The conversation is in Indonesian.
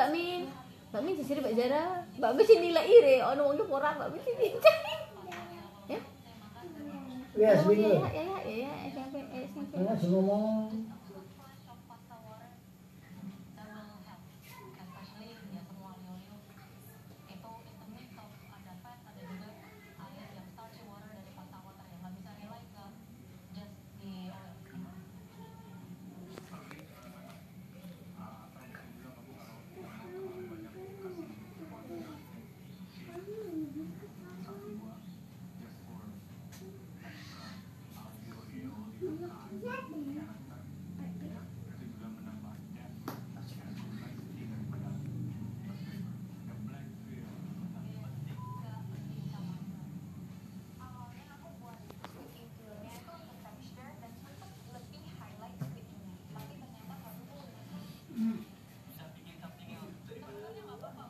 Mbak Min. Mbak Min sisir Mbak Zara. Mbak Min sini lah ire, ono wong ora Mbak Min sini. Ya. Wes Oh, wingi. ya ya ya ya ya SMP SMP. Ngomong Dép.